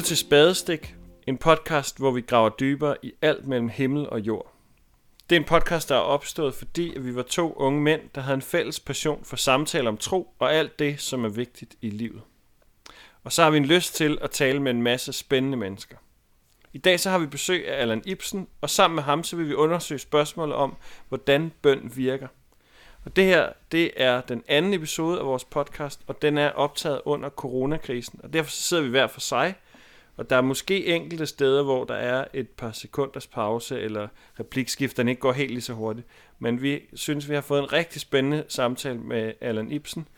lytter til Spadestik, en podcast, hvor vi graver dybere i alt mellem himmel og jord. Det er en podcast, der er opstået, fordi vi var to unge mænd, der havde en fælles passion for samtale om tro og alt det, som er vigtigt i livet. Og så har vi en lyst til at tale med en masse spændende mennesker. I dag så har vi besøg af Allan Ibsen, og sammen med ham så vil vi undersøge spørgsmålet om, hvordan bøn virker. Og det her, det er den anden episode af vores podcast, og den er optaget under coronakrisen. Og derfor så sidder vi hver for sig, og der er måske enkelte steder, hvor der er et par sekunders pause, eller replikskifterne ikke går helt lige så hurtigt. Men vi synes, vi har fået en rigtig spændende samtale med Allan Ibsen.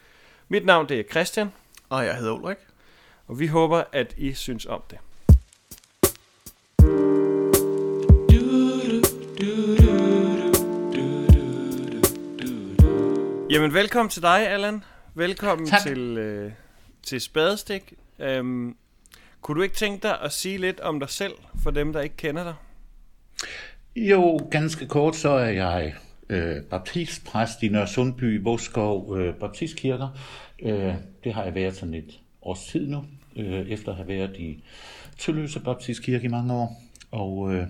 Mit navn det er Christian. Og jeg hedder Ulrik. Og vi håber, at I synes om det. Jamen, velkommen til dig, Allan. Velkommen Tak. til, øh, til Spadestik. Øhm, kunne du ikke tænke dig at sige lidt om dig selv, for dem, der ikke kender dig? Jo, ganske kort, så er jeg øh, baptistpræst i Nørre Sundby, Voskov øh, Baptistkirker. Øh, det har jeg været sådan et års tid nu, øh, efter at have været i Tølløse Baptistkirke i mange år. Og øh,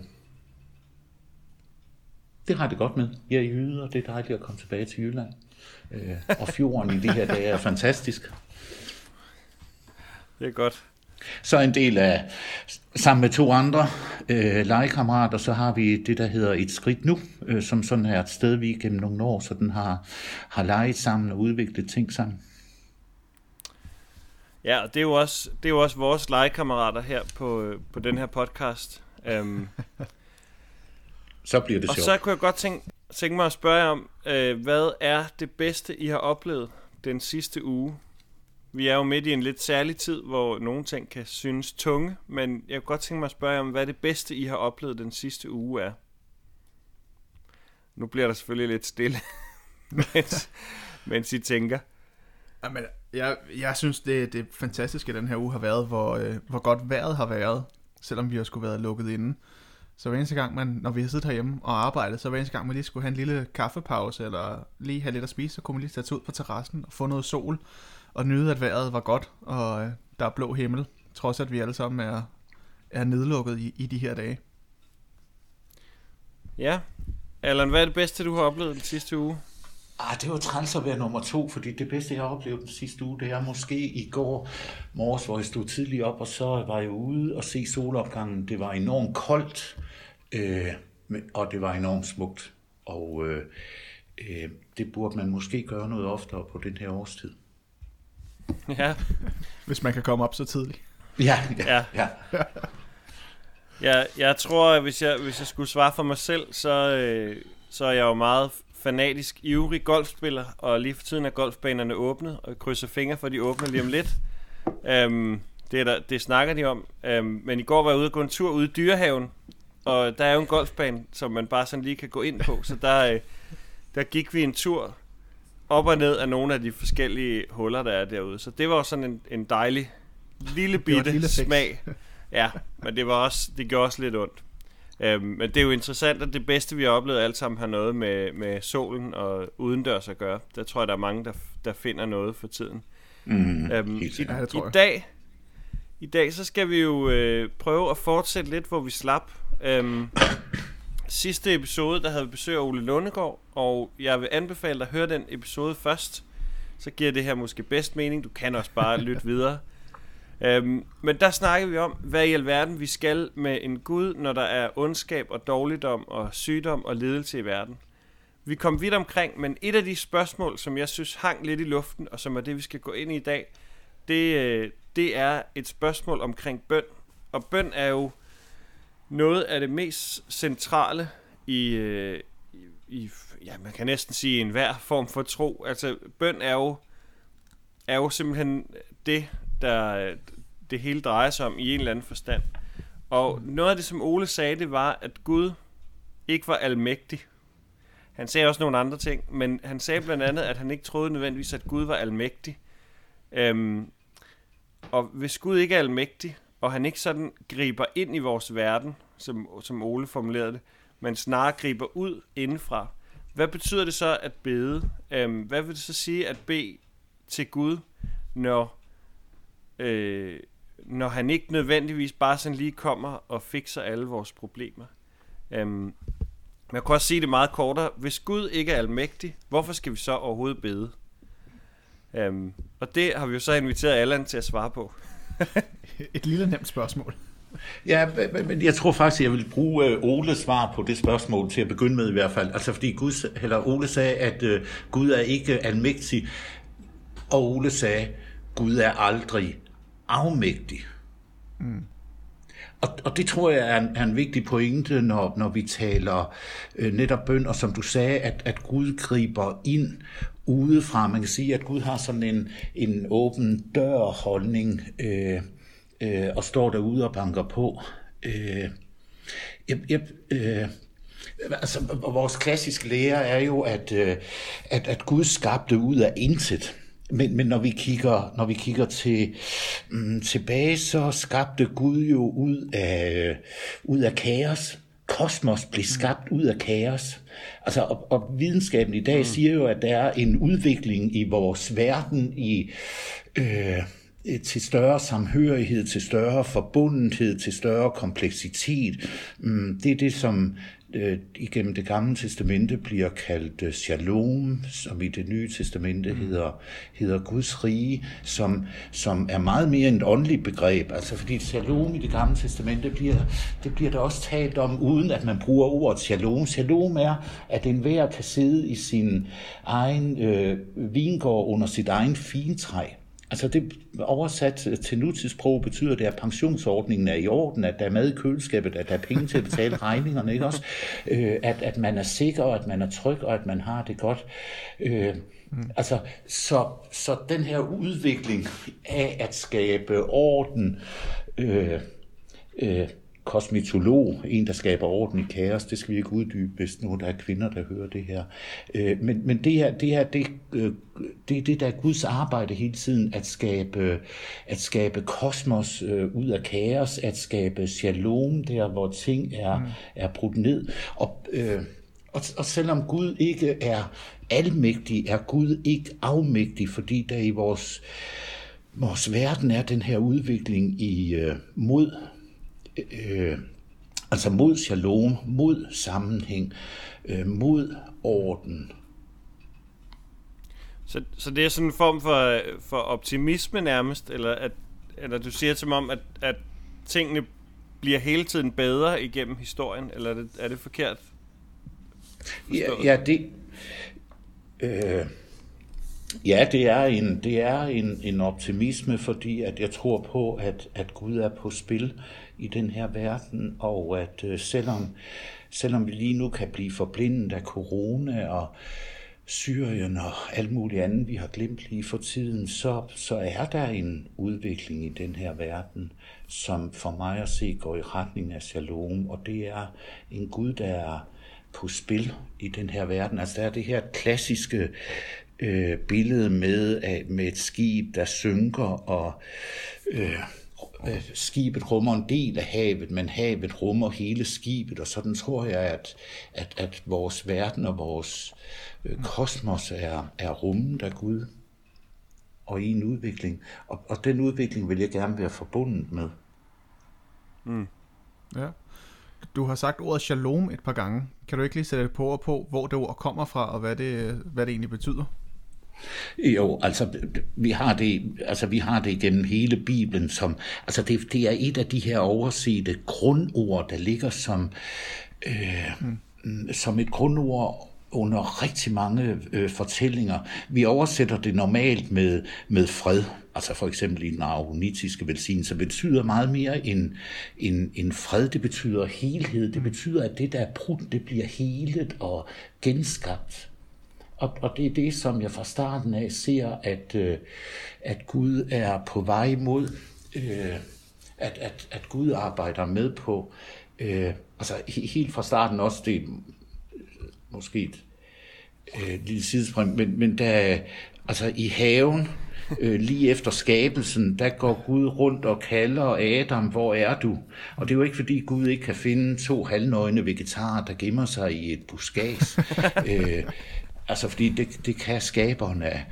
det har jeg det godt med. Jeg er jyde, og det er dejligt at komme tilbage til Jylland. Øh, og fjorden i de her dage er fantastisk. Det er godt. Så en del af, sammen med to andre øh, legekammerater, så har vi det, der hedder Et Skridt Nu, øh, som sådan er et sted, vi gennem nogle år sådan har, har leget sammen og udviklet ting sammen. Ja, og det er jo også, det er jo også vores legekammerater her på, øh, på den her podcast. Um, Så bliver det og sjovt. så kunne jeg godt tænke, tænke mig at spørge om, øh, hvad er det bedste, I har oplevet den sidste uge? Vi er jo midt i en lidt særlig tid, hvor nogle ting kan synes tunge, men jeg kunne godt tænke mig at spørge om, hvad det bedste, I har oplevet den sidste uge er. Nu bliver der selvfølgelig lidt stille, mens, mens I tænker. Jamen, jeg, jeg synes, det, det fantastiske den her uge har været, hvor, øh, hvor godt vejret har været, selvom vi har skulle været lukket inde. Så hver eneste gang, man, når vi har siddet herhjemme og arbejdet, så hver eneste gang, man lige skulle have en lille kaffepause, eller lige have lidt at spise, så kunne man lige tage ud på terrassen og få noget sol, og nyde, at vejret var godt, og øh, der er blå himmel, trods at vi alle sammen er, er nedlukket i, i de her dage. Ja, Allan, hvad er det bedste, du har oplevet den sidste uge? Ah, det var træls at være nummer to, fordi det bedste, jeg har oplevet den sidste uge, det er måske i går morges, hvor jeg stod tidligt op, og så var jeg ude og se solopgangen. Det var enormt koldt, øh, og det var enormt smukt. Og øh, øh, det burde man måske gøre noget oftere på den her årstid. Ja, Hvis man kan komme op så tidligt. Ja, Ja. ja. ja. Jeg, jeg tror, at hvis jeg, hvis jeg skulle svare for mig selv, så, øh, så er jeg jo meget fanatisk, ivrig golfspiller, og lige for tiden er golfbanerne åbnet, og jeg krydser fingre for, at de åbner lige om lidt. Um, det, er der, det snakker de om. Um, men i går var jeg ude og gå en tur ude i Dyrehaven, og der er jo en golfbane, som man bare sådan lige kan gå ind på, så der, øh, der gik vi en tur op og ned af nogle af de forskellige huller, der er derude. Så det var sådan en, en dejlig lille bitte lille smag. Ja, men det var også, det gjorde også lidt ondt. Øhm, men det er jo interessant, at det bedste, vi har oplevet alt sammen, har noget med, med solen og udendørs at gøre. Der tror jeg, der er mange, der, der finder noget for tiden. Mm, Øhm, i. Ja, det tror I dag, I dag, så skal vi jo øh, prøve at fortsætte lidt, hvor vi slap. Øhm, sidste episode, der havde vi besøg af Ole Lundegård, og jeg vil anbefale dig at høre den episode først. Så giver det her måske bedst mening. Du kan også bare lytte videre. Øhm, men der snakker vi om, hvad i alverden vi skal med en Gud, når der er ondskab og dårligdom og sygdom og lidelse i verden. Vi kom vidt omkring, men et af de spørgsmål, som jeg synes hang lidt i luften, og som er det, vi skal gå ind i i dag, det, øh, det er et spørgsmål omkring bøn. Og bøn er jo noget af det mest centrale i, øh, i, i ja, man kan næsten sige enhver form for tro. Altså, bøn er jo, er jo simpelthen det, der det hele drejer sig om i en eller anden forstand. Og noget af det, som Ole sagde, det var, at Gud ikke var almægtig. Han sagde også nogle andre ting, men han sagde blandt andet, at han ikke troede nødvendigvis, at Gud var almægtig. Øhm, og hvis Gud ikke er almægtig, og han ikke sådan griber ind i vores verden, som, som Ole formulerede det, men snarere griber ud indenfra, hvad betyder det så at bede? Øhm, hvad vil det så sige at bede til Gud, når, øh, når han ikke nødvendigvis bare sådan lige kommer og fikser alle vores problemer. Øhm, men jeg kan også sige det meget kortere. Hvis Gud ikke er almægtig, hvorfor skal vi så overhovedet bede? Øhm, og det har vi jo så inviteret Allan til at svare på. Et lille nemt spørgsmål. Ja, men jeg tror faktisk, jeg vil bruge øh, Oles svar på det spørgsmål til at begynde med i hvert fald. Altså fordi Gud, eller Ole sagde, at uh, Gud er ikke almægtig, og Ole sagde, Gud er aldrig afmægtig. Mm. Og, og det tror jeg er en, er en vigtig pointe, når, når vi taler øh, netop bøn, og som du sagde, at, at Gud griber ind udefra. Man kan sige, at Gud har sådan en, en åben dør-holdning, øh, øh, og står derude og banker på. Øh, jeg, jeg, øh, altså, vores klassiske lære er jo, at, øh, at, at Gud skabte ud af intet. Men, men når vi kigger, når vi kigger til, mm, tilbage, så skabte Gud jo ud af, øh, ud af kaos. Kosmos blev skabt ud af kaos. Altså, og, og videnskaben i dag mm. siger jo, at der er en udvikling i vores verden i... Øh, til større samhørighed, til større forbundethed, til større kompleksitet. Mm, det er det, som øh, igennem det gamle testamente bliver kaldt øh, shalom, som i det nye testamente mm. hedder, hedder Guds rige, som, som er meget mere end et åndeligt begreb. Altså fordi shalom i det gamle testamente bliver, det bliver der også talt om, uden at man bruger ordet shalom. Shalom er, at enhver kan sidde i sin egen øh, vingård under sit egen fintræ. Altså det oversat til nutidssprog betyder det, at pensionsordningen er i orden, at der er mad i køleskabet, at der er penge til at betale regningerne, ikke også? Øh, at, at man er sikker, at man er tryg, og at man har det godt. Øh, mm. Altså, så, så den her udvikling af at skabe orden, øh, øh, kosmetolog, en, der skaber orden i kaos. Det skal vi ikke uddybe, hvis nu der er kvinder, der hører det her. Øh, men, men det her, det her, det, øh, det, det der er Guds arbejde hele tiden, at skabe, at skabe kosmos øh, ud af kaos, at skabe shalom, der hvor ting er, mm. er brudt ned. Og, øh, og, og selvom Gud ikke er almægtig, er Gud ikke afmægtig, fordi der i vores, vores verden er den her udvikling i øh, mod øh, altså mod shalom, mod sammenhæng, øh, mod orden. Så, så det er sådan en form for, for optimisme nærmest, eller, at, eller du siger til mig om, at, at tingene bliver hele tiden bedre igennem historien, eller er det, er det forkert? Ja, ja, det... Øh, ja, det er en, det er en, en optimisme, fordi at jeg tror på, at, at Gud er på spil i den her verden, og at øh, selvom, selvom vi lige nu kan blive forblindet af corona og Syrien og alt muligt andet, vi har glemt lige for tiden, så, så er der en udvikling i den her verden, som for mig at se går i retning af shalom, og det er en Gud, der er på spil i den her verden. Altså der er det her klassiske øh, billede med, med et skib, der synker, og øh, øh, skibet rummer en del af havet, men havet rummer hele skibet, og sådan tror jeg, at, at, at vores verden og vores øh, kosmos er, er rummet af Gud og i en udvikling. Og, og den udvikling vil jeg gerne være forbundet med. Mm. Ja. Du har sagt ordet shalom et par gange. Kan du ikke lige sætte på og på, hvor det ord kommer fra, og hvad det, hvad det egentlig betyder? Jo, altså vi har det, altså vi har det igennem hele Bibelen som, altså det, det er et af de her oversete grundord, der ligger som, øh, mm. som et grundord under rigtig mange øh, fortællinger. Vi oversætter det normalt med, med fred, altså for eksempel i den aronitiske velsignelse, betyder meget mere end, end, end fred. Det betyder helhed. Det betyder, at det, der er brudt, det bliver helet og genskabt. Og, og det er det, som jeg fra starten af ser, at, øh, at Gud er på vej mod, øh, at, at, at Gud arbejder med på, øh, altså helt fra starten også, det er måske et øh, lille sidespring, men, men der, altså i haven, øh, lige efter skabelsen, der går Gud rundt og kalder Adam, hvor er du? Og det er jo ikke fordi Gud ikke kan finde to halvnøgne vegetarer, der gemmer sig i et buskads. øh, Altså fordi det, det kan skaberen af,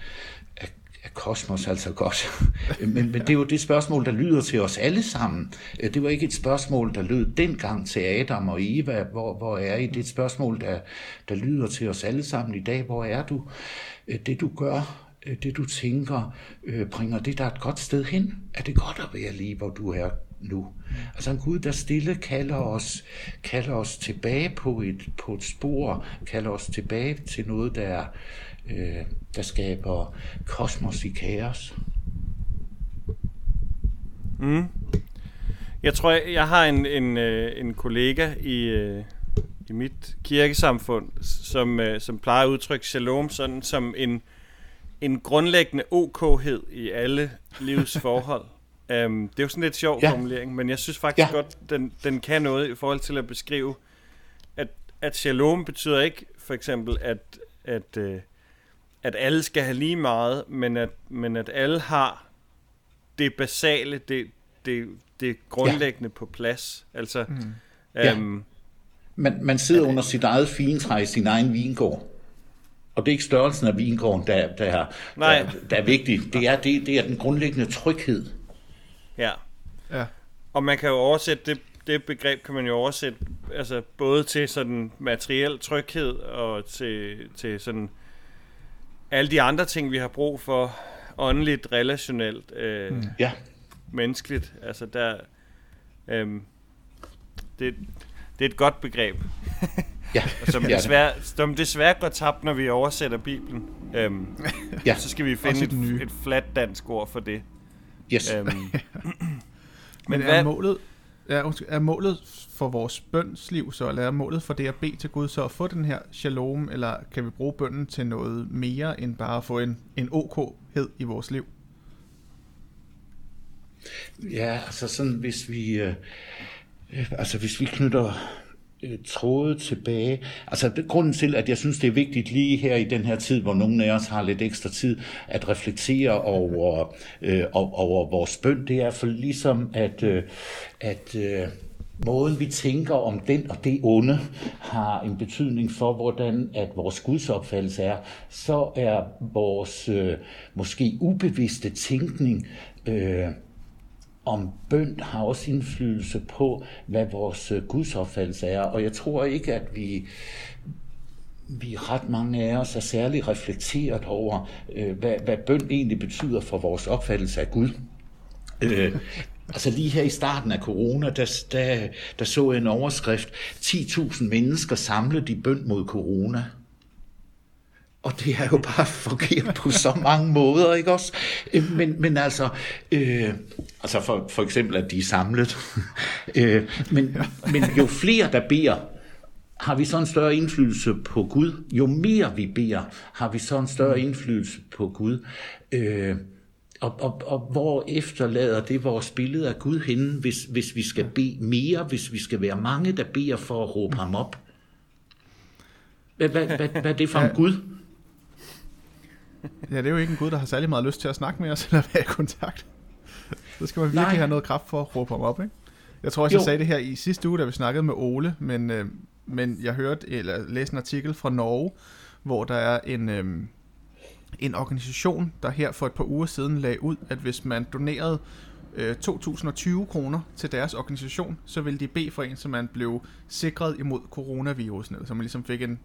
af, af kosmos altså godt. men, men det er jo det spørgsmål, der lyder til os alle sammen. Det var ikke et spørgsmål, der lød dengang til Adam og Eva, hvor, hvor er I? Det er et spørgsmål, der, der lyder til os alle sammen i dag. Hvor er du? Det du gør, det du tænker, øh, bringer det der et godt sted hen? Er det godt at være lige, hvor du er nu? Altså en Gud, der stille kalder os, kalder os tilbage på et, på et spor, kalder os tilbage til noget, der er øh, der skaber kosmos i kaos. Mm. Jeg tror, jeg, jeg har en, en, øh, en kollega i, øh, i mit kirkesamfund, som, øh, som plejer at udtrykke shalom sådan som en, en grundlæggende okhed i alle livsforhold um, det er jo sådan lidt sjov ja. formulering, men jeg synes faktisk ja. godt, den, den kan noget i forhold til at beskrive, at, at shalom betyder ikke for eksempel, at, at, øh, at alle skal have lige meget, men at, men at alle har det basale, det, det, det grundlæggende ja. på plads. Altså, mm. ja. Øhm, man, man sidder under sit eget fintræ i sin egen vingård. Og det er ikke størrelsen af vingården, der, der, er, Nej. der, der er vigtig. Det er, det, det er den grundlæggende tryghed. Ja. ja. Og man kan jo oversætte det, det begreb kan man jo oversætte altså både til sådan materiel tryghed og til, til sådan alle de andre ting, vi har brug for, åndeligt, relationelt, øh, mm. ja. menneskeligt, altså der, øh, det, det er et godt begreb. ja. som, desværre, som desværre går tabt, når vi oversætter Bibelen. Øhm, ja. Så skal vi finde et, et flat dansk ord for det. Yes. Øhm, men, men er målet er, er målet for vores bønsliv så, eller er målet for det at bede til Gud så at få den her shalom, eller kan vi bruge bønden til noget mere end bare at få en, en okhed i vores liv? Ja, altså sådan, hvis vi, øh, altså hvis vi knytter øh, Øh, tråde tilbage. Altså det, grunden til, at jeg synes, det er vigtigt lige her i den her tid, hvor nogle af os har lidt ekstra tid, at reflektere over, øh, over vores bøn, det er for ligesom, at, øh, at øh, måden vi tænker om den og det onde har en betydning for, hvordan at vores gudsopfattelse er, så er vores øh, måske ubevidste tænkning øh, om bøn har også indflydelse på, hvad vores gudsopfattelse er. Og jeg tror ikke, at vi, vi ret mange af os er særlig reflekteret over, øh, hvad, hvad bøn egentlig betyder for vores opfattelse af Gud. Øh, altså lige her i starten af corona, der, der, der så jeg en overskrift, 10.000 mennesker samlet i bøn mod corona. Og det er jo bare forkert på så mange måder, ikke også? Øh, men, men altså, øh, altså for, for eksempel, at de er samlet. øh, men, men jo flere, der beder, har vi så en større indflydelse på Gud. Jo mere vi beder, har vi så en større indflydelse på Gud. Øh, og, og, og hvor efterlader det vores billede af Gud henne, hvis, hvis vi skal bede mere, hvis vi skal være mange, der beder for at råbe ham op? Hvad, hvad, hvad, hvad er det for en Gud? Ja, det er jo ikke en Gud, der har særlig meget lyst til at snakke med os, eller være i kontakt. Så skal man virkelig Nej. have noget kraft for at råbe ham op, ikke? Jeg tror også, jo. jeg sagde det her i sidste uge, da vi snakkede med Ole, men, øh, men jeg hørte, eller læste en artikel fra Norge, hvor der er en, øh, en organisation, der her for et par uger siden lagde ud, at hvis man donerede øh, 2020 kroner til deres organisation, så ville de bede for en, så man blev sikret imod coronavirusen, så man ligesom fik en,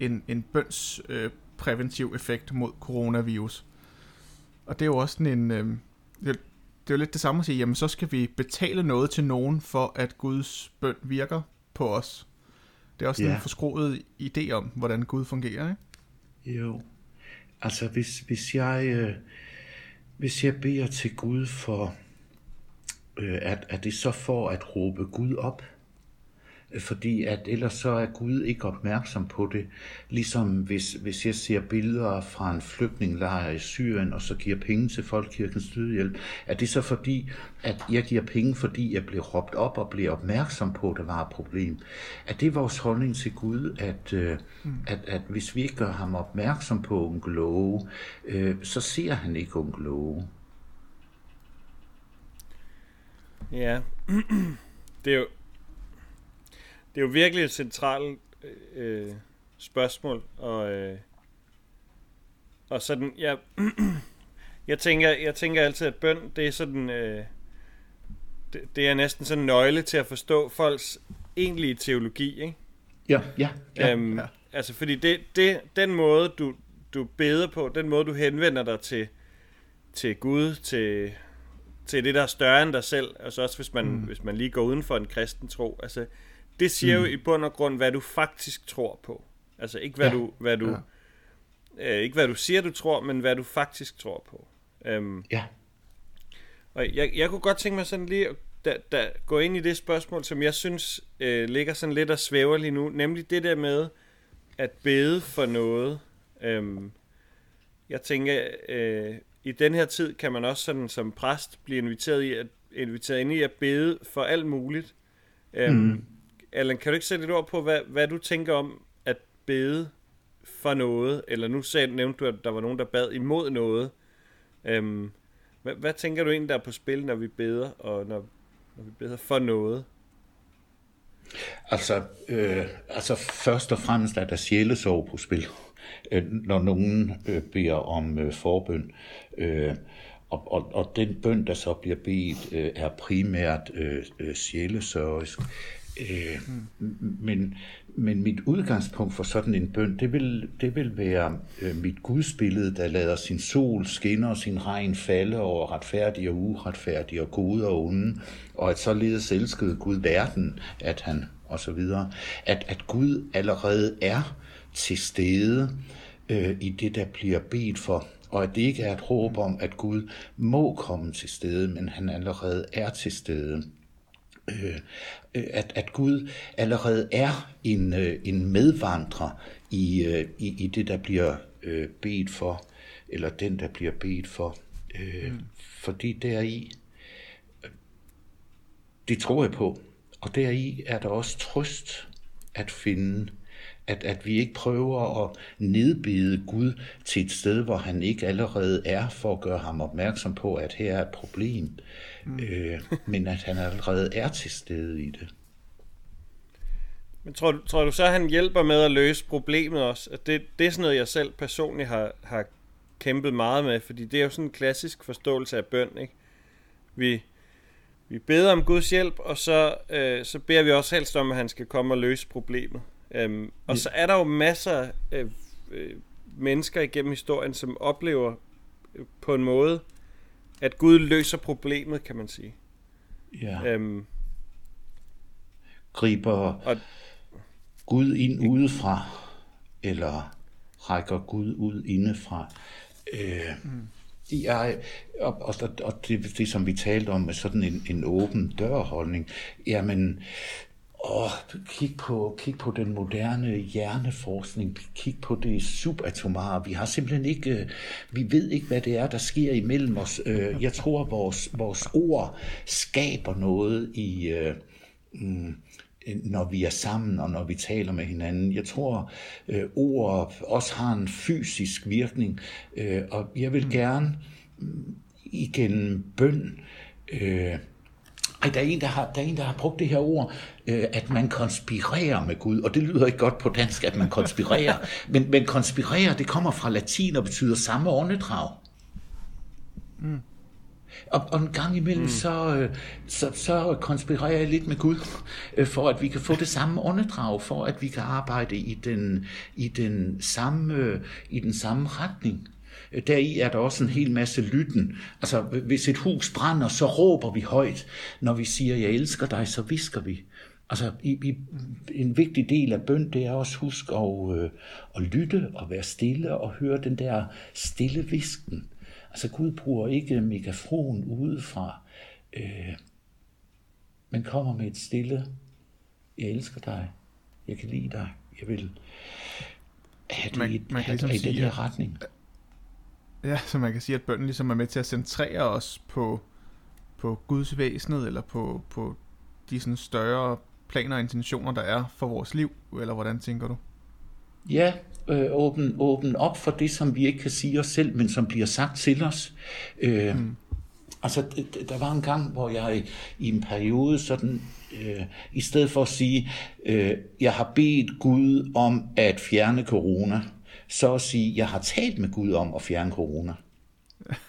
en, en bøns øh, præventiv effekt mod coronavirus. Og det er jo også sådan en... Øh, det, det er jo lidt det samme at sige, jamen så skal vi betale noget til nogen, for at Guds bøn virker på os. Det er også yeah. en forskroet idé om, hvordan Gud fungerer, ikke? Jo. Altså, hvis, hvis jeg... Øh, hvis jeg beder til Gud for... Øh, at, at det så for at råbe Gud op, fordi at ellers så er Gud ikke opmærksom på det. Ligesom hvis, hvis jeg ser billeder fra en flygtningelejr i Syrien, og så giver penge til Folkekirkens Dødhjælp, er det så fordi, at jeg giver penge, fordi jeg bliver råbt op og bliver opmærksom på, at der var et problem? Er det vores holdning til Gud, at, øh, mm. at, at hvis vi ikke gør ham opmærksom på onkel Love, øh, så ser han ikke onkel Love? Ja, det er jo det er jo virkelig et centralt øh, spørgsmål, og, øh, og sådan, jeg, jeg, tænker, jeg tænker altid, at bøn, det er sådan... Øh, det, det er næsten sådan en nøgle til at forstå folks egentlige teologi, ikke? Ja, ja. ja, øhm, ja. Altså, fordi det, det, den måde, du, du beder på, den måde, du henvender dig til, til Gud, til, til det, der er større end dig selv, altså også hvis man, mm. hvis man lige går uden for en kristen tro, altså, det siger mm. jo i bund og grund, hvad du faktisk tror på. Altså, ikke hvad ja. du, hvad du, ja. øh, ikke hvad du siger, du tror, men hvad du faktisk tror på. Øhm, ja. Og jeg, jeg kunne godt tænke mig sådan lige at da, da, gå ind i det spørgsmål, som jeg synes øh, ligger sådan lidt og svæver lige nu, nemlig det der med at bede for noget. Øhm, jeg tænker, øh, i den her tid kan man også sådan som præst blive inviteret, i at, inviteret ind i at bede for alt muligt. Øhm, mm. Allan, kan du ikke sætte lidt ord på, hvad, hvad du tænker om at bede for noget? Eller nu sagde, nævnte du, at der var nogen, der bad imod noget. Øhm, hvad, hvad tænker du egentlig, der er på spil, når vi beder, og når, når vi beder for noget? Altså, øh, altså først og fremmest er der sjælesorg på spil, øh, når nogen øh, beder om øh, forbøn. Øh, og, og, og den bøn, der så bliver bedt, øh, er primært øh, øh sjælesorg. sjælesørgisk. Øh, mm. men, men mit udgangspunkt for sådan en bøn, det vil, det vil være øh, mit gudsbillede, der lader sin sol skinne og sin regn falde over retfærdige og uretfærdige og gode og onde, og at således elskede Gud verden, at han og så videre, at, at Gud allerede er til stede øh, i det, der bliver bedt for, og at det ikke er et håb om, at Gud må komme til stede, men han allerede er til stede. Øh, at, at Gud allerede er en, øh, en medvandrer i, øh, i, i det, der bliver øh, bedt for, eller den, der bliver bedt for. Øh, mm. Fordi deri, det tror jeg på, og deri er der også trøst at finde at, at vi ikke prøver at nedbede Gud til et sted, hvor han ikke allerede er, for at gøre ham opmærksom på, at her er et problem, mm. øh, men at han allerede er til stede i det. Men tror, tror du så, at han hjælper med at løse problemet også? At det, det er sådan noget, jeg selv personligt har, har kæmpet meget med, fordi det er jo sådan en klassisk forståelse af bøn, ikke? Vi, vi beder om Guds hjælp, og så, øh, så beder vi også helst om, at han skal komme og løse problemet. Øhm, og så er der jo masser af øh, mennesker igennem historien, som oplever øh, på en måde, at Gud løser problemet, kan man sige. Ja. Øhm, Griber og, Gud ind udefra, eller rækker Gud ud indefra. Øh, mm. Jeg, og, og, og det, det, som vi talte om med sådan en, en åben dørholdning, jamen, og kig på, kig på den moderne hjerneforskning, kig på det subatomare. Vi har simpelthen ikke, øh, vi ved ikke, hvad det er, der sker imellem os. Øh, jeg tror, vores, vores ord skaber noget i, øh, mm, når vi er sammen og når vi taler med hinanden. Jeg tror, ord også har en fysisk virkning, og jeg vil mm. gerne mm, igennem bøn ej, der er en, der har, der er en, der har brugt det her ord, øh, at man konspirerer med Gud, og det lyder ikke godt på dansk, at man konspirerer, men, men konspirerer, det kommer fra latin og betyder samme åndedrag. Mm. Og, og en gang imellem, mm. så, øh, så, så konspirerer jeg lidt med Gud, øh, for at vi kan få det samme åndedrag, for at vi kan arbejde i den, i den, samme, i den samme retning. Deri er der også en hel masse lytten. Altså, hvis et hus brænder, så råber vi højt. Når vi siger, jeg elsker dig, så visker vi. Altså, i, i, en vigtig del af bøn, det er også husk at, øh, at lytte og være stille og høre den der stille visken. Altså, Gud bruger ikke megafon udefra, øh, men kommer med et stille, jeg elsker dig, jeg kan lide dig, jeg vil have det man, i, man kan ligesom i den her retning. Ja, så man kan sige, at bønden ligesom er med til at centrere os på, på Guds væsenet, eller på, på de sådan større planer og intentioner, der er for vores liv, eller hvordan tænker du? Ja, øh, åben, åben op for det, som vi ikke kan sige os selv, men som bliver sagt til os. Øh, mm. Altså, der var en gang, hvor jeg i en periode sådan, øh, i stedet for at sige, øh, jeg har bedt Gud om at fjerne corona, så at sige, jeg har talt med Gud om at fjerne corona.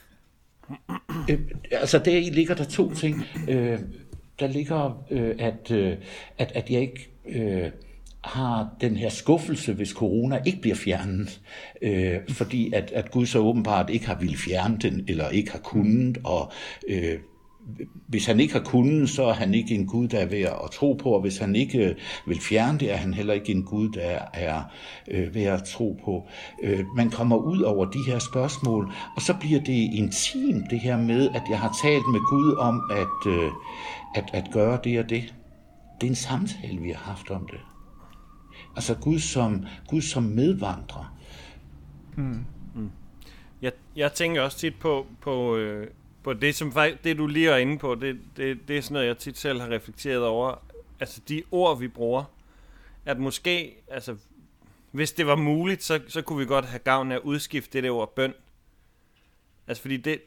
øh, altså der i ligger der to ting. Øh, der ligger, øh, at, øh, at, at jeg ikke øh, har den her skuffelse, hvis corona ikke bliver fjernet, øh, fordi at, at Gud så åbenbart ikke har ville fjerne den, eller ikke har kunnet, og øh, hvis han ikke har kunnet, så er han ikke en Gud, der er værd at tro på, og hvis han ikke øh, vil fjerne det, er han heller ikke en Gud, der er øh, værd at tro på. Øh, man kommer ud over de her spørgsmål, og så bliver det intimt det her med, at jeg har talt med Gud om at, øh, at, at gøre det og det. Det er en samtale, vi har haft om det. Altså Gud som, Gud som medvandrer. Mm. Mm. Jeg, jeg tænker også tit på, på, øh, på det, som det du lige er inde på. Det, det, det er sådan noget, jeg tit selv har reflekteret over. Altså de ord, vi bruger. At måske, altså hvis det var muligt, så, så kunne vi godt have gavn af at udskifte det der ord bøn. Altså fordi det,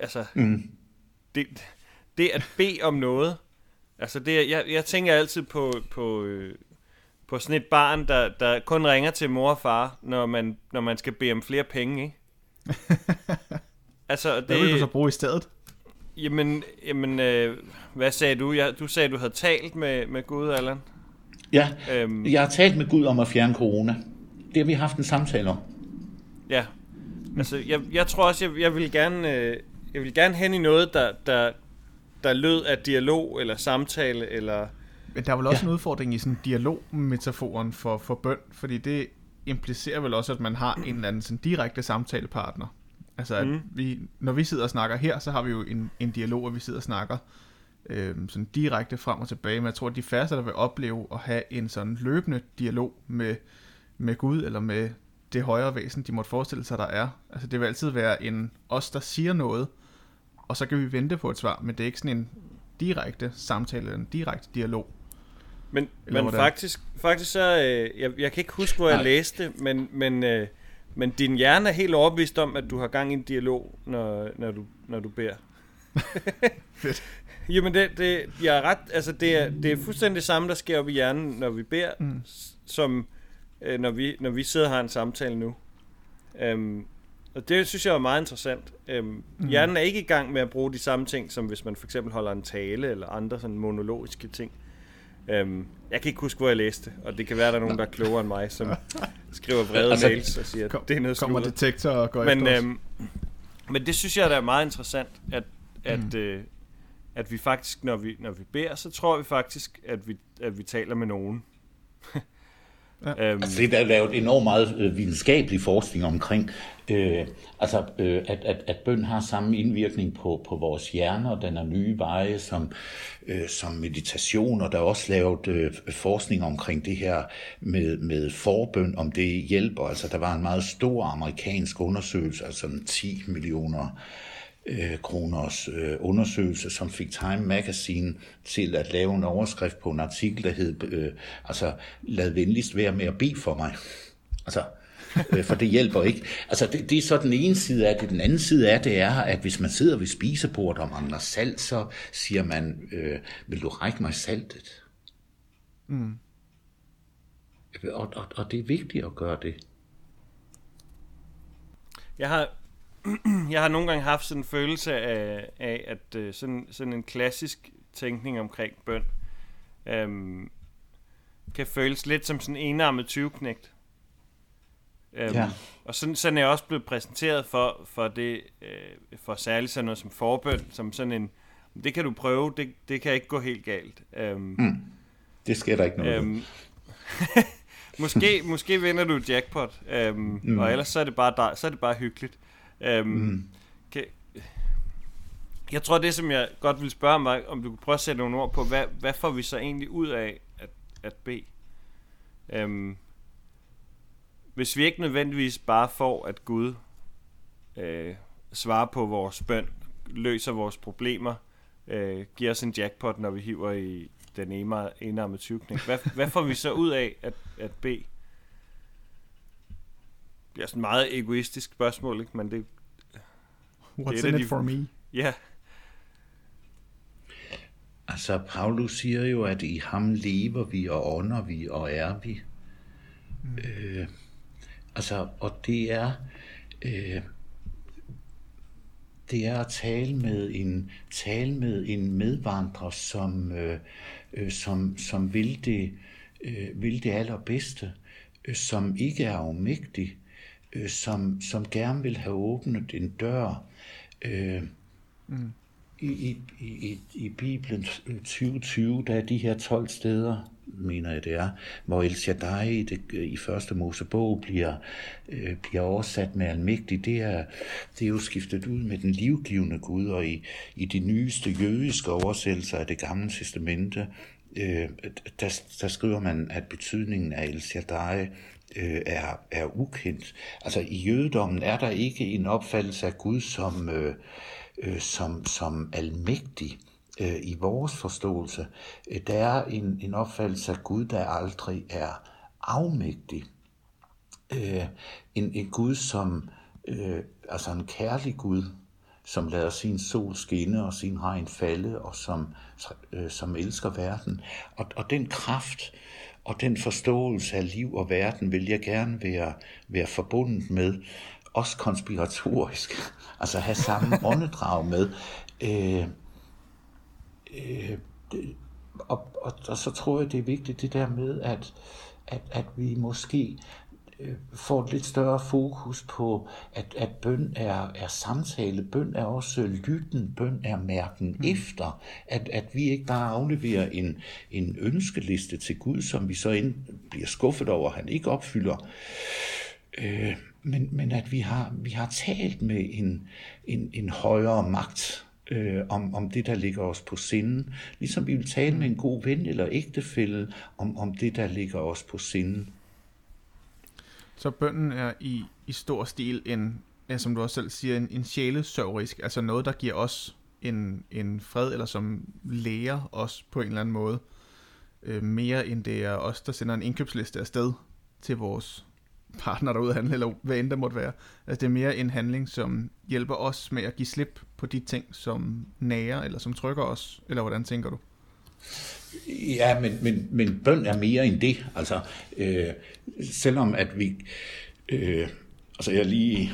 altså, mm. det, det at bede om noget, altså det, jeg, jeg tænker altid på, på, øh, på sådan et barn, der, der kun ringer til mor og far, når man, når man skal bede om flere penge, ikke? altså, det, hvad vil du så bruge i stedet? Jamen, jamen øh, hvad sagde du? Jeg, du sagde, du havde talt med, med Gud, Allan. Ja, øhm, jeg har talt med Gud om at fjerne corona. Det har vi haft en samtale om. Ja, altså jeg, jeg tror også, jeg, jeg vil gerne, øh, jeg vil gerne hen i noget, der, der, der lød af dialog eller samtale eller men der er vel også ja. en udfordring i sådan dialogmetaforen for, for bøn, fordi det implicerer vel også, at man har en eller anden sådan direkte samtalepartner. Altså, at mm. vi, når vi sidder og snakker her, så har vi jo en, en dialog, og vi sidder og snakker øh, sådan direkte frem og tilbage. Men jeg tror, at de færreste, der vil opleve at have en sådan løbende dialog med, med Gud, eller med det højere væsen, de måtte forestille sig, der er. Altså, det vil altid være en os, der siger noget, og så kan vi vente på et svar, men det er ikke sådan en direkte samtale, en direkte dialog. Men, men faktisk, faktisk så, øh, jeg, jeg kan ikke huske, hvor jeg Nej. læste, men, men, øh, men din hjerne er helt overbevist om, at du har gang i en dialog, når, når, du, når du beder. Fedt. Jamen, det, det, jeg er ret, altså det er, det er fuldstændig det samme, der sker op i hjernen, når vi beder, mm. som øh, når, vi, når vi sidder og har en samtale nu. Um, og det synes jeg er meget interessant. Um, mm. Hjernen er ikke i gang med at bruge de samme ting, som hvis man for eksempel holder en tale, eller andre sådan monologiske ting. Øhm, jeg kan ikke huske, hvor jeg læste, og det kan være, der er nogen, der er klogere end mig, som skriver vrede altså, mails og siger, at det er noget Kommer detektor og går men, efter øhm, men det synes jeg, der er meget interessant, at, at, mm. øh, at vi faktisk, når vi, når vi beder, så tror vi faktisk, at vi, at vi taler med nogen. Ja. Øhm. Altså, det er lavet enormt meget øh, videnskabelig forskning omkring, øh, altså, øh, at, at, at bøn har samme indvirkning på, på vores hjerner, den er nye veje som, øh, som meditation, og der er også lavet øh, forskning omkring det her med, med forbøn, om det hjælper. Altså, der var en meget stor amerikansk undersøgelse, altså 10 millioner øh, kroners øh, undersøgelse, som fik Time Magazine til at lave en overskrift på en artikel, der hed, øh, altså, lad venligst være med at bede for mig. Altså, øh, for det hjælper ikke. Altså, det, det er så den ene side af det. Den anden side af det er, at hvis man sidder ved spisebordet og mangler salt, så siger man, øh, vil du række mig saltet? Mm. Og, og, og det er vigtigt at gøre det. Jeg har jeg har nogle gange haft sådan en følelse af, af at uh, sådan, sådan en klassisk tænkning omkring bøn um, kan føles lidt som sådan en enarmet 20-knægt. Um, ja. Og sådan, sådan er jeg også blevet præsenteret for, for det, uh, for særligt sådan noget som forbøn, som sådan en, det kan du prøve, det, det kan ikke gå helt galt. Um, mm. Det sker der ikke noget um, måske, måske vinder du jackpot, um, mm. og ellers så er det bare, så er det bare hyggeligt. Øhm, mm. kan, jeg tror, det som jeg godt vil spørge var, om du kunne prøve at sætte nogle ord på, hvad, hvad får vi så egentlig ud af at, at bede? Øhm, hvis vi ikke nødvendigvis bare får, at Gud øh, svarer på vores bøn, løser vores problemer, øh, giver os en jackpot, når vi hiver i den enarmede 20 hvad, hvad får vi så ud af at, at bede? Bliver sådan et meget egoistisk spørgsmål, ikke? men det... What's det in it de, for me? Ja. Yeah. Altså, Paulus siger jo, at i ham lever vi, og ånder vi, og er vi. Mm. Øh, altså, og det er... Øh, det er at tale med en, tale med en medvandrer, som, øh, øh, som, som vil, det, øh, vil det allerbedste, øh, som ikke er afmægtig, øh, som, som gerne vil have åbnet en dør. Øh, mm. I, i, i, I Bibelen 2020, der er de her 12 steder, mener jeg det er, hvor El Shaddai i, det, i første Mosebog bliver, øh, bliver oversat med almægtig, det er, det er jo skiftet ud med den livgivende Gud, og i, i de nyeste jødiske oversættelser af det gamle testamente, øh, der, der skriver man, at betydningen af El Shaddai øh, er, er ukendt. Altså i jødedommen er der ikke en opfattelse af Gud som, øh, øh, som, som almægtig øh, i vores forståelse. Øh, der er en, en opfattelse af Gud, der aldrig er afmægtig. Øh, en, en Gud, som øh, altså en kærlig Gud, som lader sin sol skinne og sin regn falde, og som, øh, som elsker verden. Og, og den kraft og den forståelse af liv og verden vil jeg gerne være, være forbundet med, også konspiratorisk, altså have samme åndedrag med. Øh, øh, og, og, og så tror jeg, det er vigtigt det der med, at, at, at vi måske får et lidt større fokus på, at, at bøn er, er samtale, bøn er også lytten, bøn er mærken mm. efter, at, at vi ikke bare afleverer en, en ønskeliste til Gud, som vi så ind, bliver skuffet over, at han ikke opfylder, øh, men, men at vi har, vi har talt med en, en, en højere magt, øh, om, om det, der ligger os på sinden. Ligesom vi vil tale med en god ven eller ægtefælle om, om det, der ligger os på sinden. Så bønden er i, i stor stil en, ja, som du også selv siger, en, en sjælesørgerisk, altså noget, der giver os en, en fred, eller som lærer os på en eller anden måde, øh, mere end det er os, der sender en indkøbsliste afsted til vores partner derude handle, eller hvad end det måtte være. Altså det er mere en handling, som hjælper os med at give slip på de ting, som nærer, eller som trykker os, eller hvordan tænker du? Ja, men, men, men bøn er mere end det. Altså, øh, selvom at vi... Øh, altså, jeg lige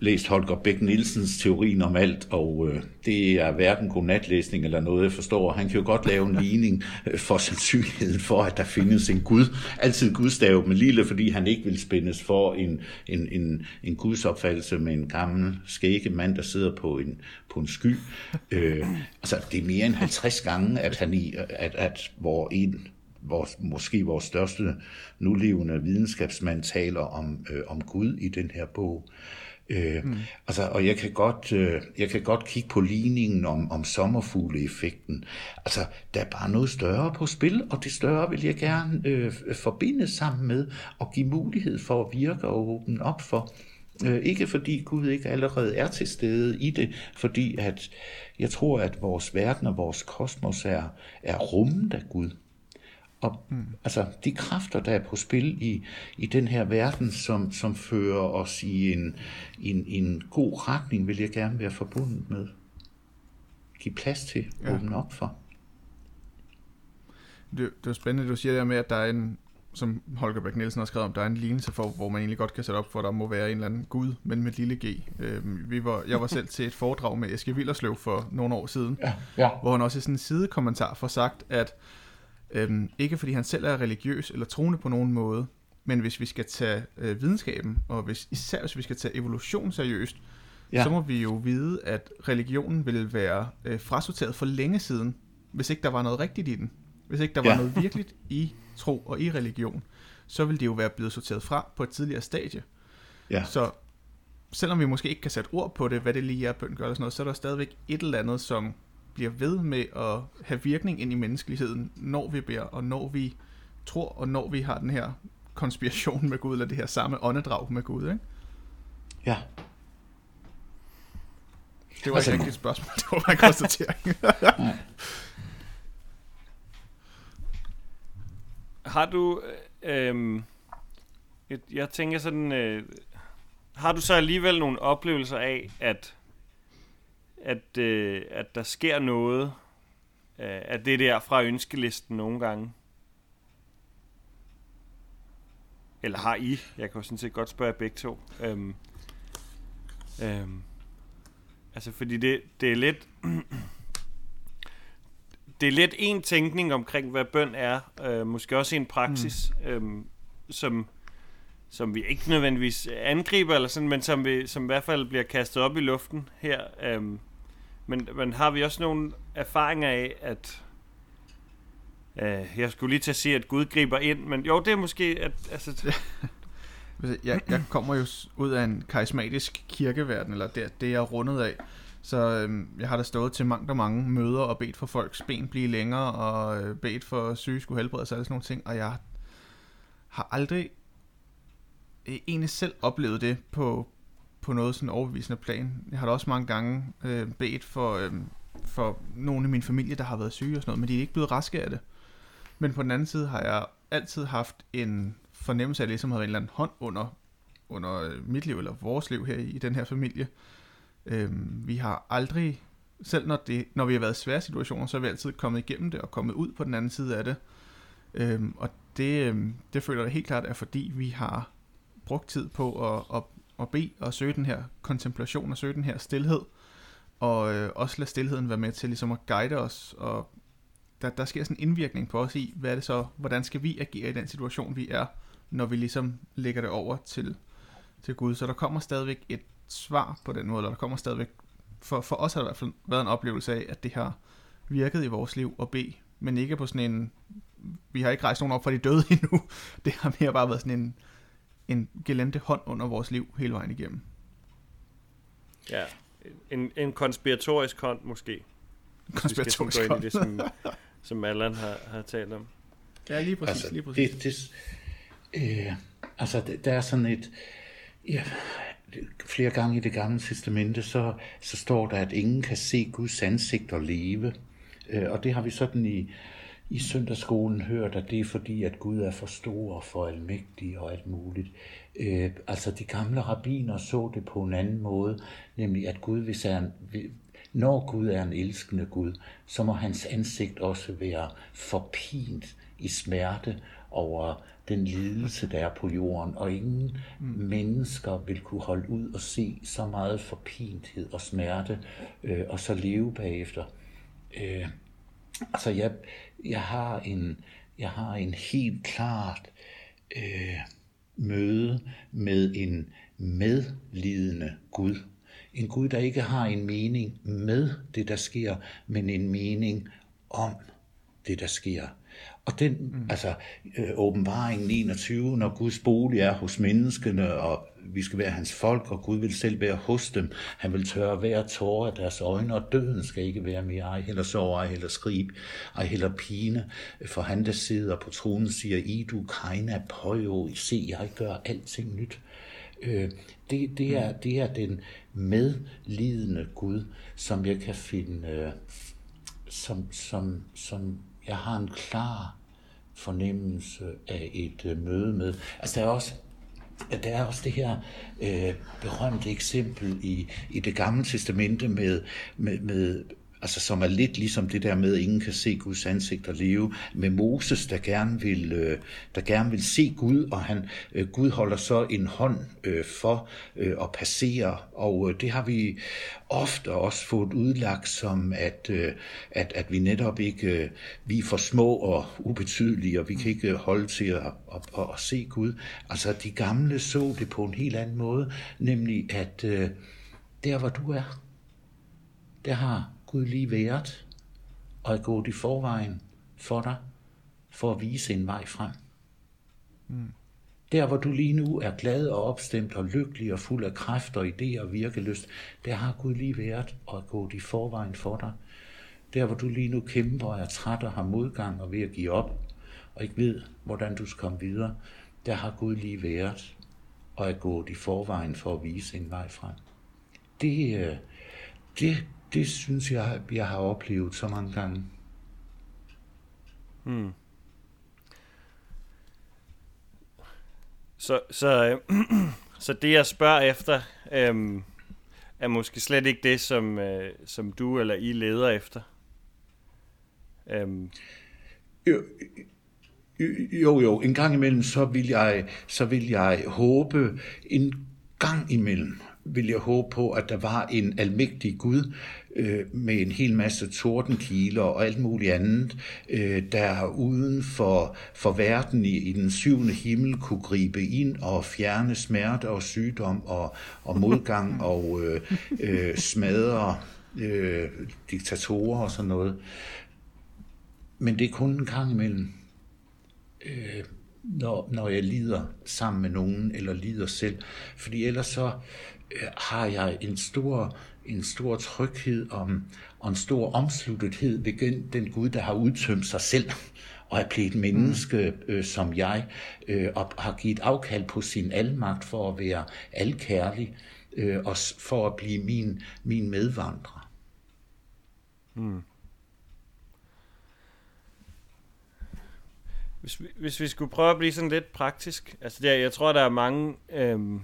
læst Holger Bæk Nielsens teorien om alt, og øh, det er hverken godnatlæsning eller noget, jeg forstår. Han kan jo godt lave en ligning øh, for sandsynligheden for, at der findes en Gud. Altid gudstave men lille, fordi han ikke vil spændes for en, en, en, en gudsopfattelse med en gammel skægge mand, der sidder på en, på en sky. Øh, altså, det er mere end 50 gange, at, han i, at, at hvor en vores, måske vores største nulevende videnskabsmand taler om, øh, om Gud i den her bog. Øh, mm. altså, og jeg kan, godt, øh, jeg kan godt kigge på ligningen om, om sommerfugleeffekten. Altså, der er bare noget større på spil, og det større vil jeg gerne øh, forbinde sammen med og give mulighed for at virke og åbne op for. Øh, ikke fordi Gud ikke allerede er til stede i det, fordi at jeg tror, at vores verden og vores kosmos er, er rummet af Gud. Og mm. altså, de kræfter, der er på spil i, i den her verden, som, som fører os i en, en, en god retning, vil jeg gerne være forbundet med. Give plads til, ja. åbne op for. Det, det er spændende, du siger der med, at der er en, som Holger Bæk Nielsen har skrevet om, der er en lignelse for, hvor man egentlig godt kan sætte op for, at der må være en eller anden gud, men med lille g. Øh, vi var, jeg var selv til et foredrag med Eske Villersløv for nogle år siden, ja, ja. hvor han også i sådan en sidekommentar får sagt, at Øhm, ikke fordi han selv er religiøs eller troende på nogen måde, men hvis vi skal tage øh, videnskaben, og hvis, især hvis vi skal tage evolution seriøst, ja. så må vi jo vide, at religionen ville være øh, frasorteret for længe siden, hvis ikke der var noget rigtigt i den. Hvis ikke der var ja. noget virkeligt i tro og i religion, så ville det jo være blevet sorteret fra på et tidligere stadie. Ja. Så selvom vi måske ikke kan sætte ord på det, hvad det lige er, bøn gør, eller sådan noget, så er der stadigvæk et eller andet, som bliver ved med at have virkning ind i menneskeligheden, når vi beder, og når vi tror, og når vi har den her konspiration med Gud, eller det her samme åndedrag med Gud, ikke? Ja. Det var altså, ikke et spørgsmål, det var bare en konstatering. har du, øh, et, jeg tænker sådan, øh, har du så alligevel nogle oplevelser af, at at, øh, at der sker noget øh, af det der fra ønskelisten nogle gange? Eller har I? Jeg kan jo sådan set godt spørge begge to. Øhm, øhm, altså fordi det, det er lidt... det er lidt en tænkning omkring, hvad bøn er. Øh, måske også en praksis, mm. øhm, som, som vi ikke nødvendigvis angriber, eller sådan, men som, vi, som i hvert fald bliver kastet op i luften her. Øhm, men, men har vi også nogle erfaringer af, at øh, jeg skulle lige til at sige, at Gud griber ind, men jo, det er måske... At, altså, jeg, jeg kommer jo ud af en karismatisk kirkeverden, eller det, det er jeg rundet af. Så øh, jeg har da stået til mange og mange møder og bedt for folks ben blive længere, og øh, bedt for syge skulle helbredes og sådan nogle ting, og jeg har aldrig øh, egentlig selv oplevet det på, på noget sådan overbevisende plan. Jeg har da også mange gange øh, bedt for, øh, for nogle i min familie, der har været syge og sådan noget, men de er ikke blevet raske af det. Men på den anden side har jeg altid haft en fornemmelse af, at jeg ligesom havde en eller anden hånd under, under øh, mit liv, eller vores liv her i, i den her familie. Øh, vi har aldrig, selv når, det, når vi har været i svære situationer, så er vi altid kommet igennem det og kommet ud på den anden side af det. Øh, og det, øh, det føler jeg helt klart er fordi, vi har brugt tid på at, at, at bede og søge den her kontemplation og søge den her stillhed. Og øh, også lade stillheden være med til ligesom at guide os og der, der sker sådan en indvirkning på os i, hvad er det så, hvordan skal vi agere i den situation, vi er, når vi ligesom lægger det over til, til Gud. Så der kommer stadigvæk et svar på den måde, eller der kommer stadigvæk, for, for os har det i hvert fald været en oplevelse af, at det har virket i vores liv at bede, men ikke på sådan en, vi har ikke rejst nogen op for de døde endnu, det har mere bare været sådan en, en gelente hånd under vores liv hele vejen igennem. Ja, en, en konspiratorisk hånd måske. Konspiratorisk hånd. det, som, som Allan har, har talt om. Ja, lige præcis. Altså, lige præcis. Det, det, øh, altså, der er sådan et... Ja, flere gange i det gamle testamente, så, så står der, at ingen kan se Guds ansigt og leve. Øh, og det har vi sådan i, i søndagsskolen hørt, at det er fordi, at Gud er for stor og for almægtig og alt muligt. Øh, altså de gamle rabbiner så det på en anden måde, nemlig at Gud, hvis er, når Gud er en elskende Gud, så må hans ansigt også være forpint i smerte over den lidelse, der er på jorden, og ingen mm. mennesker vil kunne holde ud og se så meget forpinthed og smerte, øh, og så leve bagefter. Øh, altså, jeg, jeg, har en, jeg har en helt klart øh, møde med en medlidende Gud. En Gud, der ikke har en mening med det, der sker, men en mening om det, der sker. Og den, mm. altså, øh, åbenbaringen 21, når Guds bolig er hos menneskene, og vi skal være hans folk, og Gud vil selv være hos dem. Han vil tørre hver tårer af deres øjne, og døden skal ikke være mere. Ej heller sorg, ej heller skrib, ej heller pine. For han, der sidder på tronen, siger, I du kajna pøjo, se, jeg gør alting nyt. Øh, det, det, er, det er den medlidende Gud, som jeg kan finde, øh, som, som, som jeg har en klar fornemmelse af et øh, møde med. Altså der er også der er også det her øh, berømte eksempel i, i det gamle testamente med, med, med altså som er lidt ligesom det der med, at ingen kan se Guds ansigt og leve, med Moses, der gerne vil, øh, der gerne vil se Gud, og han, øh, Gud holder så en hånd øh, for øh, at passere, og øh, det har vi ofte også fået udlagt som, at, øh, at, at vi netop ikke, øh, vi er for små og ubetydelige, og vi kan ikke holde til at, at, at, at se Gud. Altså de gamle så det på en helt anden måde, nemlig at øh, der hvor du er, der har Gud lige været og er gået i forvejen for dig, for at vise en vej frem. Mm. Der, hvor du lige nu er glad og opstemt og lykkelig og fuld af kræfter, idéer og virkelyst, der har Gud lige været og er gået i forvejen for dig. Der, hvor du lige nu kæmper og er træt og har modgang og ved at give op, og ikke ved, hvordan du skal komme videre, der har Gud lige været og er gået i forvejen for at vise en vej frem. Det, øh, det det synes jeg, jeg har oplevet så mange gange. Hmm. Så, så, øh, så det jeg spørger efter, øh, er måske slet ikke det, som, øh, som du eller I leder efter. Øh. Jo, jo, jo, en gang imellem, så vil jeg, så vil jeg håbe en gang imellem, vil jeg håbe på, at der var en almægtig Gud øh, med en hel masse tordenkiler og alt muligt andet, øh, der uden for, for verden i, i den syvende himmel kunne gribe ind og fjerne smerte og sygdom og, og modgang og øh, øh, smadre øh, diktatorer og sådan noget. Men det er kun en gang imellem. Øh, når, når jeg lider sammen med nogen, eller lider selv. Fordi ellers så øh, har jeg en stor, en stor tryghed om, og en stor omsluttethed ved den, Gud, der har udtømt sig selv og er blevet menneske øh, som jeg, øh, og har givet afkald på sin almagt for at være alkærlig, øh, og for at blive min, min medvandrer. Mm. Hvis vi, hvis vi skulle prøve at blive sådan lidt praktisk, altså der, jeg tror, der er mange, øhm,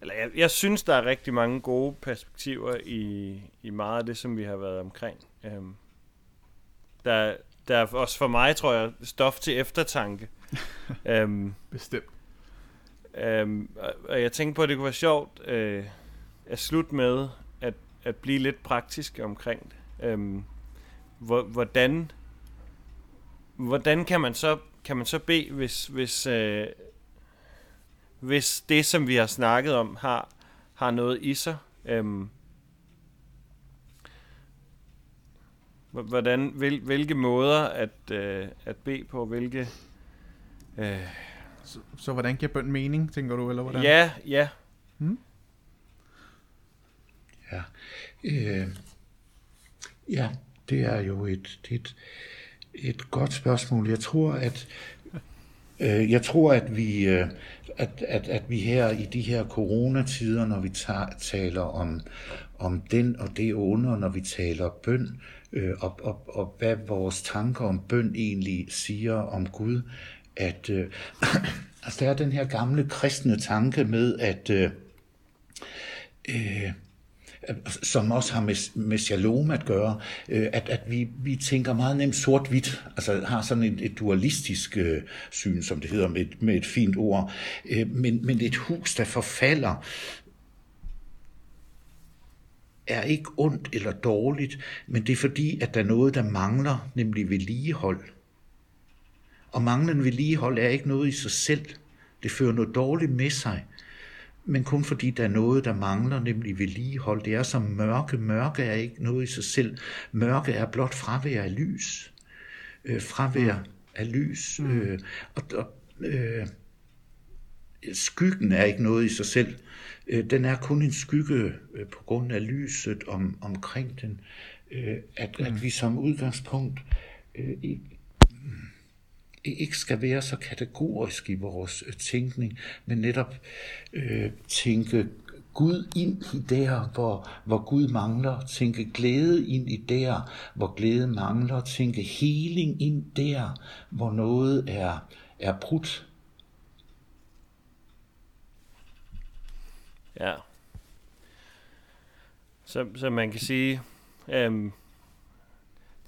eller jeg, jeg synes, der er rigtig mange gode perspektiver i, i meget af det, som vi har været omkring. Øhm, der, der er også for mig, tror jeg, stof til eftertanke. øhm, Bestemt. Øhm, og jeg tænker på, at det kunne være sjovt øh, at slutte med at, at blive lidt praktisk omkring det. Øhm, hvordan hvordan kan man så kan man så bede, hvis, hvis, øh, hvis det, som vi har snakket om, har, har noget i sig? Øhm, hvordan, hvil, hvilke måder at, øh, at bede på, hvilke... Øh, så, så hvordan giver bøn mening, tænker du, eller hvordan? Ja, ja. Hmm? Ja. Øh, ja, det er jo et, det et, et godt spørgsmål. Jeg tror, at øh, jeg tror, at vi, øh, at, at, at vi her i de her coronatider, når vi tager, taler om, om den og det onde, når vi taler bøn, øh, og, og, og hvad vores tanker om bøn egentlig siger om Gud, at øh, altså, der er den her gamle kristne tanke med, at øh, øh, som også har med, med shalom at gøre, øh, at, at vi, vi tænker meget nemt sort-hvidt, altså har sådan et, et dualistisk øh, syn, som det hedder med et, med et fint ord. Øh, men, men et hus, der forfalder, er ikke ondt eller dårligt, men det er fordi, at der er noget, der mangler, nemlig vedligehold. Og manglende vedligehold er ikke noget i sig selv. Det fører noget dårligt med sig men kun fordi der er noget, der mangler, nemlig vedligehold. Det er som mørke. Mørke er ikke noget i sig selv. Mørke er blot fravær af lys. Øh, fravær mm. af lys. Mm. Øh, og, og øh, skyggen er ikke noget i sig selv. Øh, den er kun en skygge øh, på grund af lyset om, omkring den. Øh, at, mm. at vi som udgangspunkt øh, ikke ikke skal være så kategorisk i vores øh, tænkning, men netop øh, tænke Gud ind i der, hvor, hvor Gud mangler, tænke glæde ind i der, hvor glæde mangler, tænke heling ind der, hvor noget er, er brudt. Ja. Så, så man kan sige, øhm,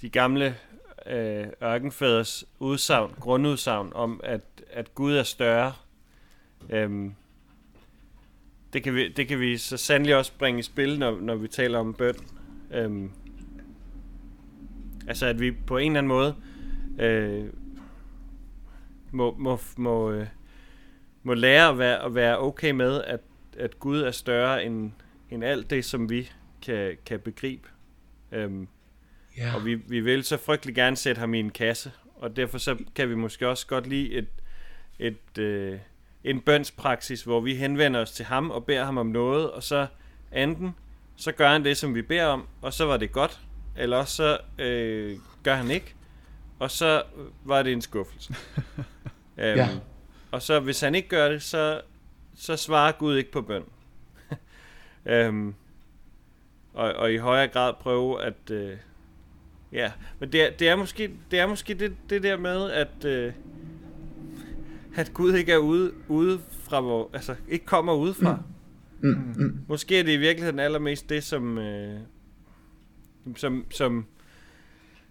de gamle øh, ørkenfæders udsagn, grundudsagn om, at, at Gud er større. Øhm, det, kan vi, det kan vi så sandelig også bringe i spil, når, når vi taler om bøn. Øhm, altså at vi på en eller anden måde øh, må, må, må, øh, må lære at være, at være okay med, at, at Gud er større end, end alt det, som vi kan, kan begribe. Øhm, Ja. Og vi, vi vil så frygtelig gerne sætte ham i en kasse, og derfor så kan vi måske også godt lide et, et, øh, en bønspraksis, hvor vi henvender os til ham og beder ham om noget, og så enten så gør han det, som vi beder om, og så var det godt, eller også så øh, gør han ikke, og så var det en skuffelse. øhm, ja. Og så hvis han ikke gør det, så, så svarer Gud ikke på bøn. øhm, og, og i højere grad prøve at, øh, Ja, men det er, det er måske, det, er måske det, det der med, at, øh, at Gud ikke er ude, ude fra hvor, altså ikke kommer udefra. Mm. Mm. Mm. Måske er det i virkeligheden allermest det, som, øh, som, som,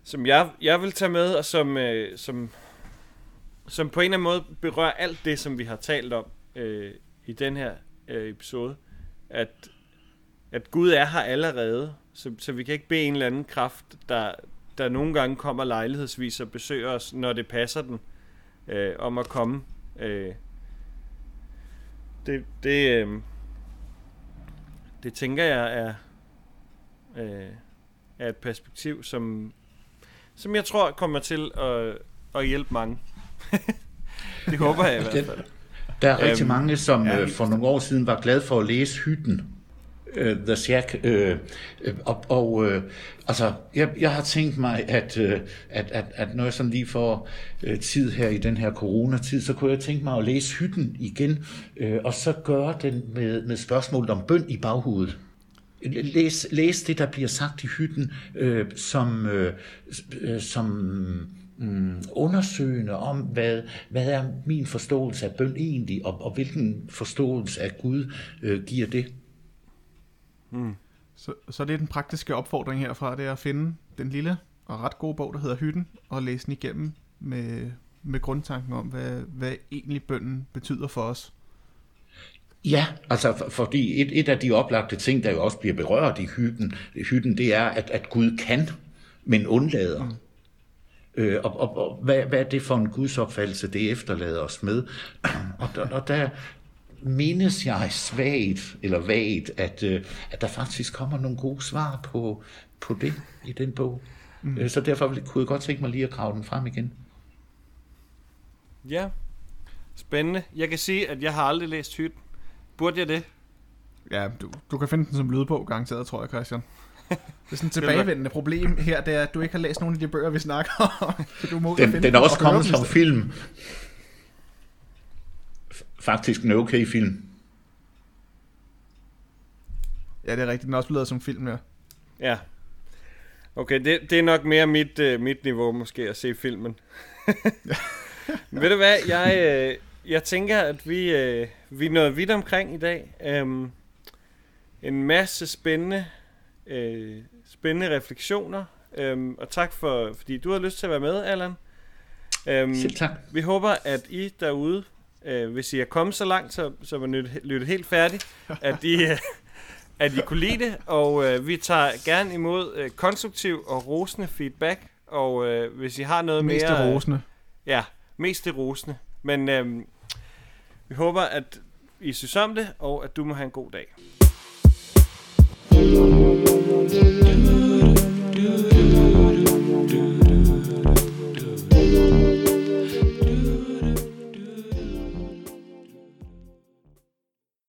som jeg, jeg vil tage med, og som, øh, som, som på en eller anden måde berører alt det, som vi har talt om øh, i den her øh, episode, at, at Gud er her allerede, så, så vi kan ikke bede en eller anden kraft, der, der nogle gange kommer lejlighedsvis og besøger os, når det passer den, øh, om at komme. Øh, det, det, øh, det tænker jeg er, øh, er et perspektiv, som, som jeg tror kommer til at, at hjælpe mange. det håber jeg i hvert fald. Der er rigtig øhm, mange, som ja, øh, for nogle år siden var glad for at læse Hytten, øh, The Shack, Øh, øh og, og øh, altså, jeg, jeg har tænkt mig, at, øh, at, at, at når jeg sådan lige får øh, tid her i den her coronatid, så kunne jeg tænke mig at læse Hytten igen, øh, og så gøre den med, med spørgsmålet om bøn i baghovedet. Læs, læs det, der bliver sagt i hytten, øh, som, øh, som mm, undersøgende om, hvad, hvad er min forståelse af bøn egentlig, og, og hvilken forståelse af Gud øh, giver det. Mm. Så, så det er den praktiske opfordring herfra, det er at finde den lille og ret gode bog, der hedder Hytten, og læse den igennem med, med grundtanken om, hvad, hvad egentlig bønden betyder for os. Ja, altså for, fordi et, et af de oplagte ting, der jo også bliver berørt i hytten, hytten det er, at, at Gud kan, men undlader. Mm. Øh, og, og, og hvad, hvad er det for en gudsopfattelse, det efterlader os med? Og, og, og der mindes jeg svagt, eller vagt, at, øh, at der faktisk kommer nogle gode svar på, på det i den bog. Mm. Øh, så derfor kunne jeg godt tænke mig lige at grave den frem igen. Ja, spændende. Jeg kan sige, at jeg har aldrig læst Hytten. Burde jeg det? Ja, du, du kan finde den som lydbog, garanteret, tror jeg, Christian. Det er sådan et tilbagevendende problem her, det er, at du ikke har læst nogen af de bøger, vi snakker om. du må den, den er også kommet som film. Faktisk en okay film. Ja, det er rigtigt. Den er også blevet som film, ja. Ja. Okay, det, det er nok mere mit, uh, mit niveau måske at se filmen. Ved du hvad, jeg, uh, jeg tænker, at vi, uh, vi er nået vidt omkring i dag. Um, en masse spændende øh, spændende refleksioner. Øhm, og tak for, fordi du har lyst til at være med, Allan. Øhm, Selv tak. Vi håber, at I derude, øh, hvis I er kommet så langt, så, så var lyttet helt færdigt, at I, øh, at I kunne lide det. Og øh, vi tager gerne imod øh, konstruktiv og rosende feedback. Og øh, hvis I har noget mest mere... Mest rosende. Ja, mest det rosende. Men øh, vi håber, at I synes om det, og at du må have en god dag. Thank you.